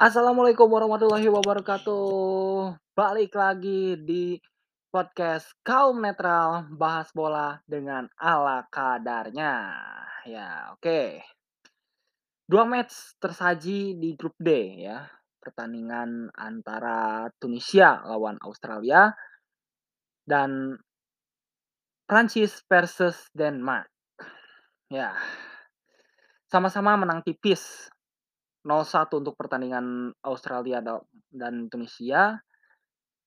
Assalamualaikum warahmatullahi wabarakatuh. Balik lagi di podcast Kaum Netral Bahas Bola dengan ala kadarnya. Ya, oke. Dua match tersaji di grup D ya. Pertandingan antara Tunisia lawan Australia dan Prancis versus Denmark. Ya. Sama-sama menang tipis 0-1 untuk pertandingan Australia dan Tunisia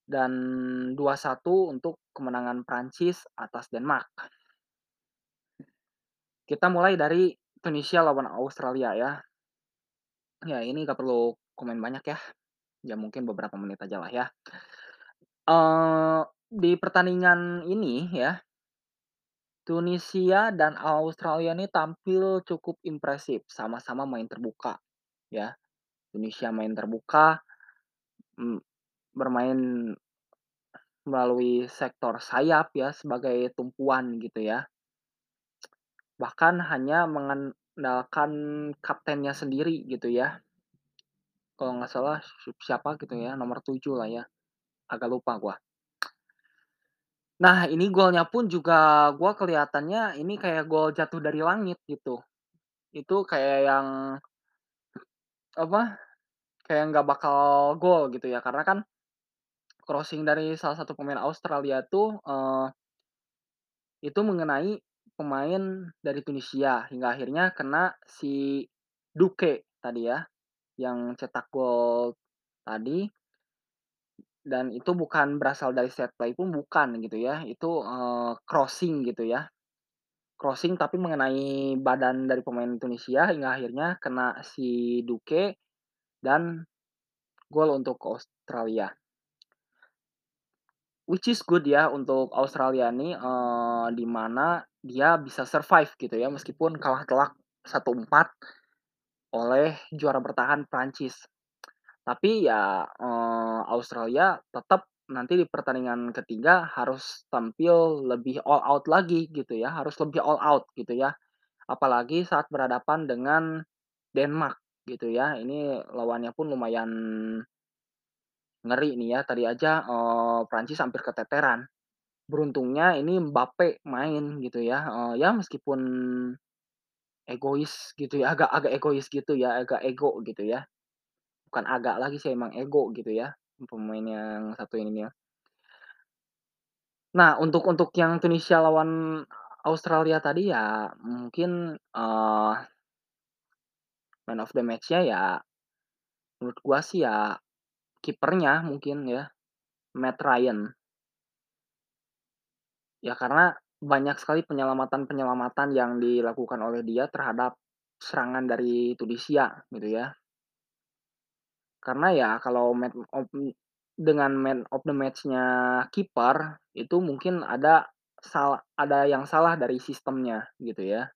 dan 2-1 untuk kemenangan Prancis atas Denmark. Kita mulai dari Tunisia lawan Australia ya. Ya ini nggak perlu komen banyak ya. Ya mungkin beberapa menit aja lah ya. Uh, di pertandingan ini ya, Tunisia dan Australia ini tampil cukup impresif, sama-sama main terbuka ya. Tunisia main terbuka, bermain melalui sektor sayap ya sebagai tumpuan gitu ya. Bahkan hanya mengandalkan kaptennya sendiri gitu ya. Kalau nggak salah siapa gitu ya, nomor 7 lah ya. Agak lupa gua. Nah, ini golnya pun juga gua kelihatannya ini kayak gol jatuh dari langit gitu. Itu kayak yang apa, kayak nggak bakal gol gitu ya, karena kan crossing dari salah satu pemain Australia tuh, uh, itu mengenai pemain dari Tunisia, hingga akhirnya kena si Duque tadi ya, yang cetak gol tadi. Dan itu bukan berasal dari set play pun bukan gitu ya, itu, uh, crossing gitu ya. Crossing tapi mengenai badan dari pemain Tunisia hingga akhirnya kena si Duque dan gol untuk Australia. Which is good ya untuk Australia nih, uh, di mana dia bisa survive gitu ya meskipun kalah telak 1-4 oleh juara bertahan Prancis. Tapi ya, uh, Australia tetap nanti di pertandingan ketiga harus tampil lebih all out lagi gitu ya, harus lebih all out gitu ya. Apalagi saat berhadapan dengan Denmark gitu ya, ini lawannya pun lumayan ngeri nih ya, tadi aja, uh, Prancis hampir keteteran. Beruntungnya ini Mbappe main gitu ya, uh, ya meskipun egois gitu ya, agak agak egois gitu ya, agak ego gitu ya. Bukan agak lagi sih, emang ego gitu ya, pemain yang satu ini ya. Nah, untuk untuk yang Tunisia lawan Australia tadi ya mungkin, uh man of the match-nya ya menurut gua sih ya kipernya mungkin ya, Matt Ryan. Ya karena banyak sekali penyelamatan-penyelamatan yang dilakukan oleh dia terhadap serangan dari Tunisia gitu ya. Karena ya kalau man of dengan man of the match-nya kiper, itu mungkin ada salah ada yang salah dari sistemnya gitu ya.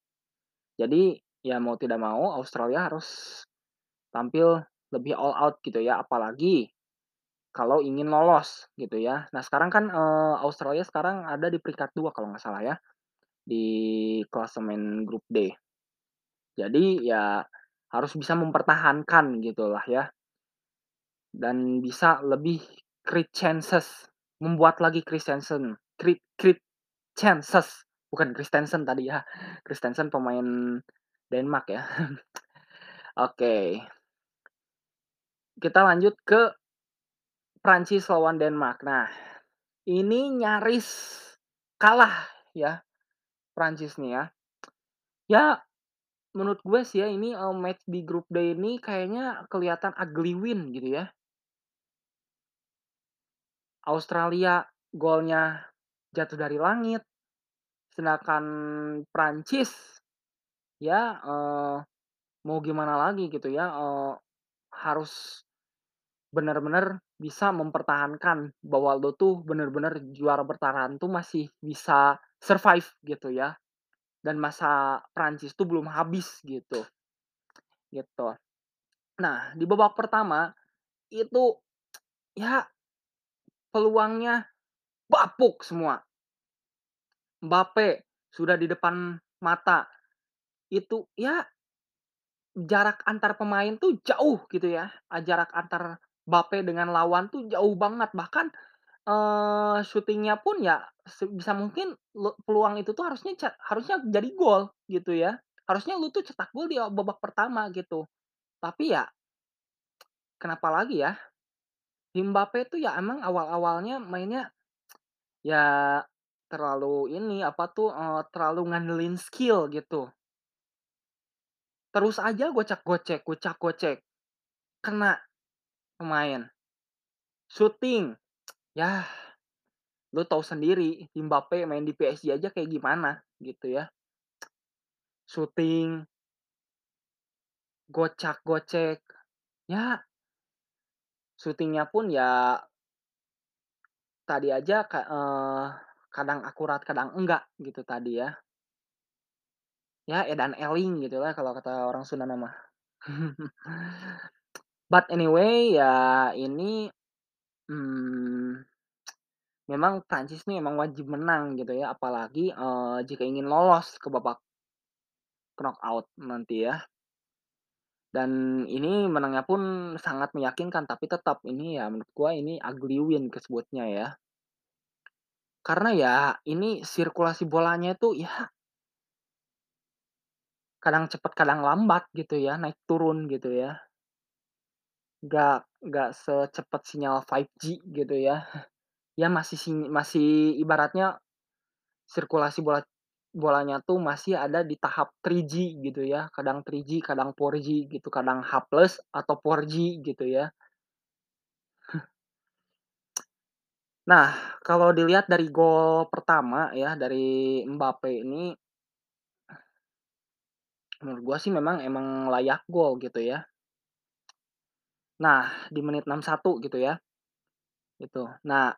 Jadi ya mau tidak mau Australia harus tampil lebih all out gitu ya, apalagi kalau ingin lolos gitu ya. Nah sekarang kan, eee, Australia sekarang ada di peringkat 2 kalau nggak salah ya, di klasemen grup D. Jadi ya harus bisa mempertahankan gitulah ya. Dan bisa lebih create chances, membuat lagi Christensen, create create chances, bukan Christensen tadi ya, Christensen pemain Denmark ya. Oke. Kita lanjut ke Prancis lawan Denmark. Nah, ini nyaris kalah ya, Prancis nih ya. Ya, menurut gue sih ya ini, eee, match di grup D ini kayaknya kelihatan ugly win gitu ya. Australia golnya jatuh dari langit, sedangkan Prancis ya, eee, mau gimana lagi gitu ya, eee, harus benar-benar bisa mempertahankan bahwa lo tuh benar-benar juara bertahan tuh masih bisa survive gitu ya, dan masa Prancis tuh belum habis gitu. Gitu. Nah, di babak pertama itu ya peluangnya bapuk semua. Mbappe sudah di depan mata. Itu ya jarak antar pemain tuh jauh gitu ya, eee, jarak antar Mbappe dengan lawan tuh jauh banget, bahkan, eee, syutingnya pun ya sebisa mungkin lu peluang itu tuh harusnya harusnya jadi gol gitu ya. Harusnya lu tuh cetak gol di, babak pertama gitu. Tapi ya kenapa lagi ya, Mbappe tuh ya emang awal-awalnya mainnya ya terlalu ini, apa tuh, eee, terlalu ngandelin skill gitu. Terus aja gocak-gocek gocak-gocek, kena pemain. Syuting, yah lu tahu sendiri Mbappe main di PSG aja kayak gimana gitu ya. Syuting gocak-gocek, ya syutingnya pun ya tadi aja eee, kadang akurat kadang enggak gitu tadi ya. Ya edan eling gitulah kalau kata orang Sunda mah. But anyway ya ini, mmm, memang Prancis nih emang wajib menang gitu ya apalagi, eee, jika ingin lolos ke babak knockout nanti ya. Dan ini menangnya pun sangat meyakinkan, tapi tetap ini ya menurut gua ini ugly win disebutnya ya. Karena ya ini sirkulasi bolanya itu ya kadang cepet kadang lambat gitu ya, naik turun gitu ya. Nggak nggak secepat sinyal 5G gitu ya. Ya masih si masih ibaratnya sirkulasi bola bolanya tuh masih ada di tahap 3G gitu ya, kadang 3G, kadang 4G gitu, kadang H atau 4G gitu ya. Nah, kalau dilihat dari gol pertama ya, dari Mbappe ini menurut gua sih memang emang layak gol gitu ya. Nah, di menit 61 gitu ya, itu. Nah,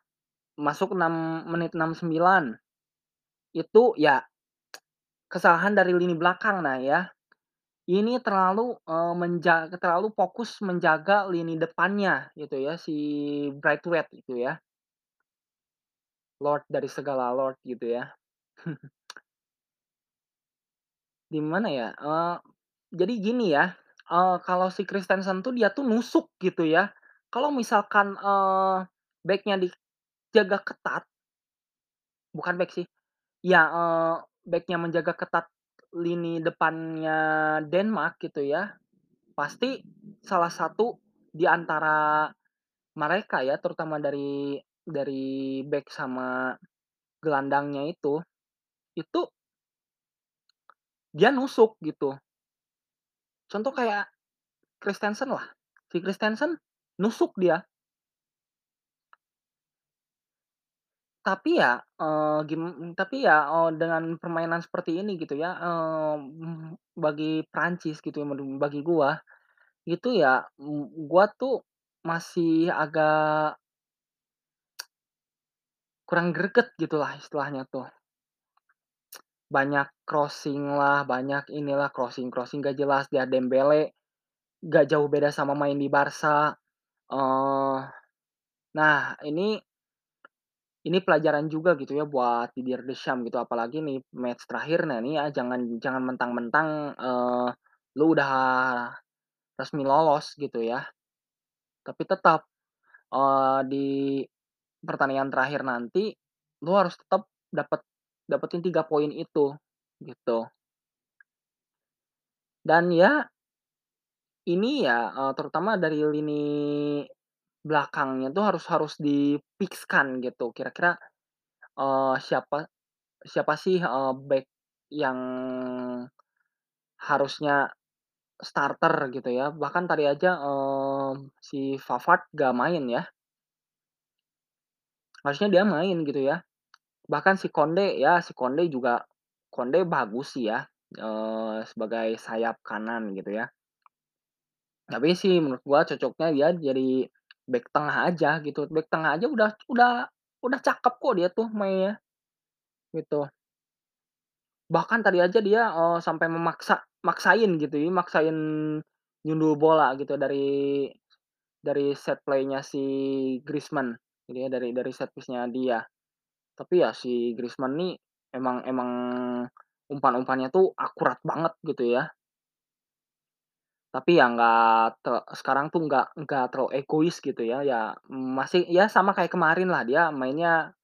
masuk 6 menit 69, itu ya kesalahan dari lini belakang. Nah ya, ini terlalu, eee, menja terlalu fokus menjaga lini depannya gitu ya, si Braithwaite itu ya. Lord dari segala lord gitu ya. Di mana ya, eee, jadi gini ya, eee, kalau si Christensen tuh dia tuh nusuk gitu ya. Kalau misalkan, eee, back-nya dijaga ketat bukan back sih, ya, eee, back-nya menjaga ketat lini depannya Denmark gitu ya, pasti salah satu di antara mereka ya, terutama dari dari back sama gelandangnya itu, itu dia nusuk gitu. Contoh kayak Christensen lah, si Christensen nusuk dia. Tapi ya, eee, gim tapi ya, eee, dengan permainan seperti ini gitu ya, mmm, bagi Prancis gitu ya, bagi gua, itu ya, gua tuh masih agak kurang greget gitulah istilahnya tuh. Banyak crossing lah, banyak inilah, crossing-crossing nggak jelas, dia Dembele nggak jauh beda sama main di Barca, eee, nah ini ini pelajaran juga gitu ya buat Didier Deschamps gitu, apalagi nih match terakhir, nah ini ya jangan jangan mentang-mentang, eee, lu udah resmi lolos gitu ya. Tapi tetap, eee, di pertandingan terakhir nanti, lu harus tetap dapet dapetin 3 poin itu, gitu. Dan ya ini ya, eee, terutama dari lini belakangnya tuh harus harus di-fix-kan gitu, kira-kira, eee, siapa siapa sih, eee, back yang harusnya starter gitu ya. Bahkan tadi aja, mmm, si Pavard nggak main ya. Harusnya dia main gitu ya. Bahkan si Konde, ya si Konde juga Konde bagus sih ya, eee, sebagai sayap kanan gitu ya. Tapi sih menurut gua cocoknya dia jadi back tengah aja gitu, back tengah aja udah udah udah cakep kok dia tuh mainnya, gitu. Bahkan tadi aja dia, eee, sampai memaksa maksain gitu ya, maksain nyundul bola gitu dari dari set play-nya si Griezmann, gitu ya, dari dari set piece-nya dia. Tapi ya si Griezmann nih emang emang umpan-umpannya tuh akurat banget gitu ya. Tapi ya nggak te sekarang tuh nggak nggak terlalu egois gitu ya, ya masih ya sama kayak kemarin lah dia mainnya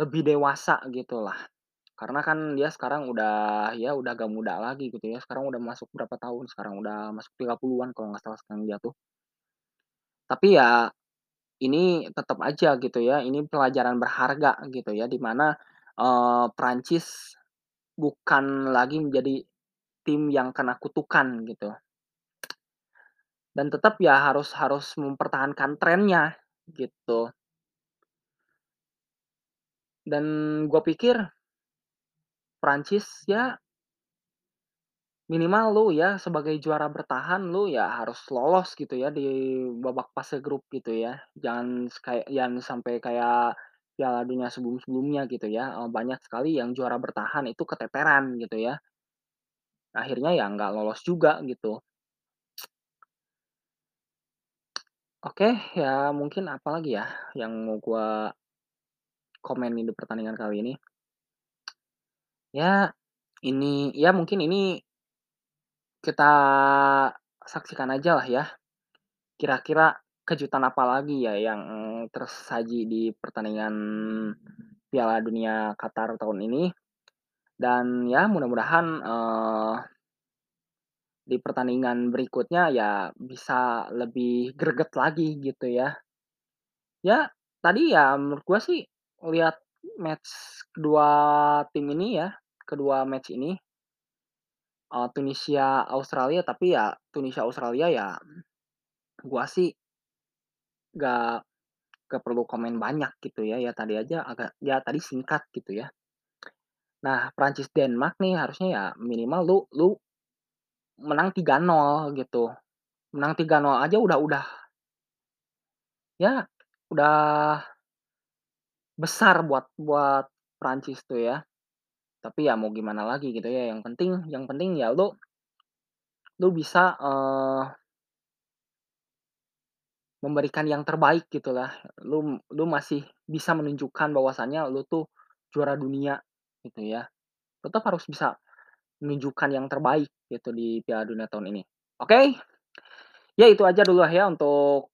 lebih dewasa gitulah. Karena kan dia sekarang udah ya udah agak muda lagi gitu ya, sekarang udah masuk berapa tahun sekarang, udah masuk 30-an kalau nggak salah sekarang dia tuh. Tapi ya ini tetep aja gitu ya, ini pelajaran berharga gitu ya, di mana, eee, Prancis bukan lagi menjadi tim yang kena kutukan gitu. Dan tetap ya harus harus mempertahankan trennya, gitu. Dan gua pikir Prancis ya minimal lu ya sebagai juara bertahan lu ya harus lolos gitu ya di babak fase grup gitu ya. Jangan kayak yang sampai kayak Piala Dunia sebelum-sebelumnya gitu ya, eee, banyak sekali yang juara bertahan itu keteteran gitu ya. Akhirnya ya nggak lolos juga gitu. Oke, ya mungkin apalagi ya yang mau gua komenin di pertandingan kali ini. Ya, ini ya mungkin ini kita saksikan ajalah ya, kira-kira kejutan apa lagi ya yang tersaji di pertandingan Piala Dunia Qatar tahun ini. Dan ya mudah-mudahan, eee di pertandingan berikutnya ya bisa lebih greget lagi gitu ya. Ya, tadi ya menurut gua sih lihat match kedua tim ini ya, kedua match ini eee, Tunisia, Australia, tapi ya Tunisia, Australia ya gua sih nggak nggak perlu komen banyak gitu ya, ya tadi aja agak ya tadi singkat gitu ya. Nah, Prancis, Denmark nih harusnya ya minimal lu lu menang 3-0 gitu, menang 3-0 aja udah udah ya, udah besar buat buat Prancis tuh ya. Tapi ya mau gimana lagi gitu ya, yang penting yang penting ya lu lu bisa, eee memberikan yang terbaik gitulah. Lu lu masih bisa menunjukkan bahwasanya lu tuh juara dunia gitu ya. Tetap harus bisa menunjukkan yang terbaik gitu di Piala Dunia tahun ini. Oke, ya itu aja dulu ya untuk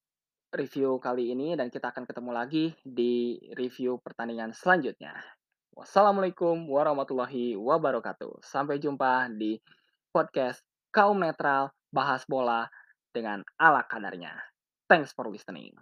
review kali ini dan kita akan ketemu lagi di review pertandingan selanjutnya. Wassalamualaikum warahmatullahi wabarakatuh. Sampai jumpa di podcast Kaum Netral Bahas Bola dengan ala kadarnya. Thanks for listening.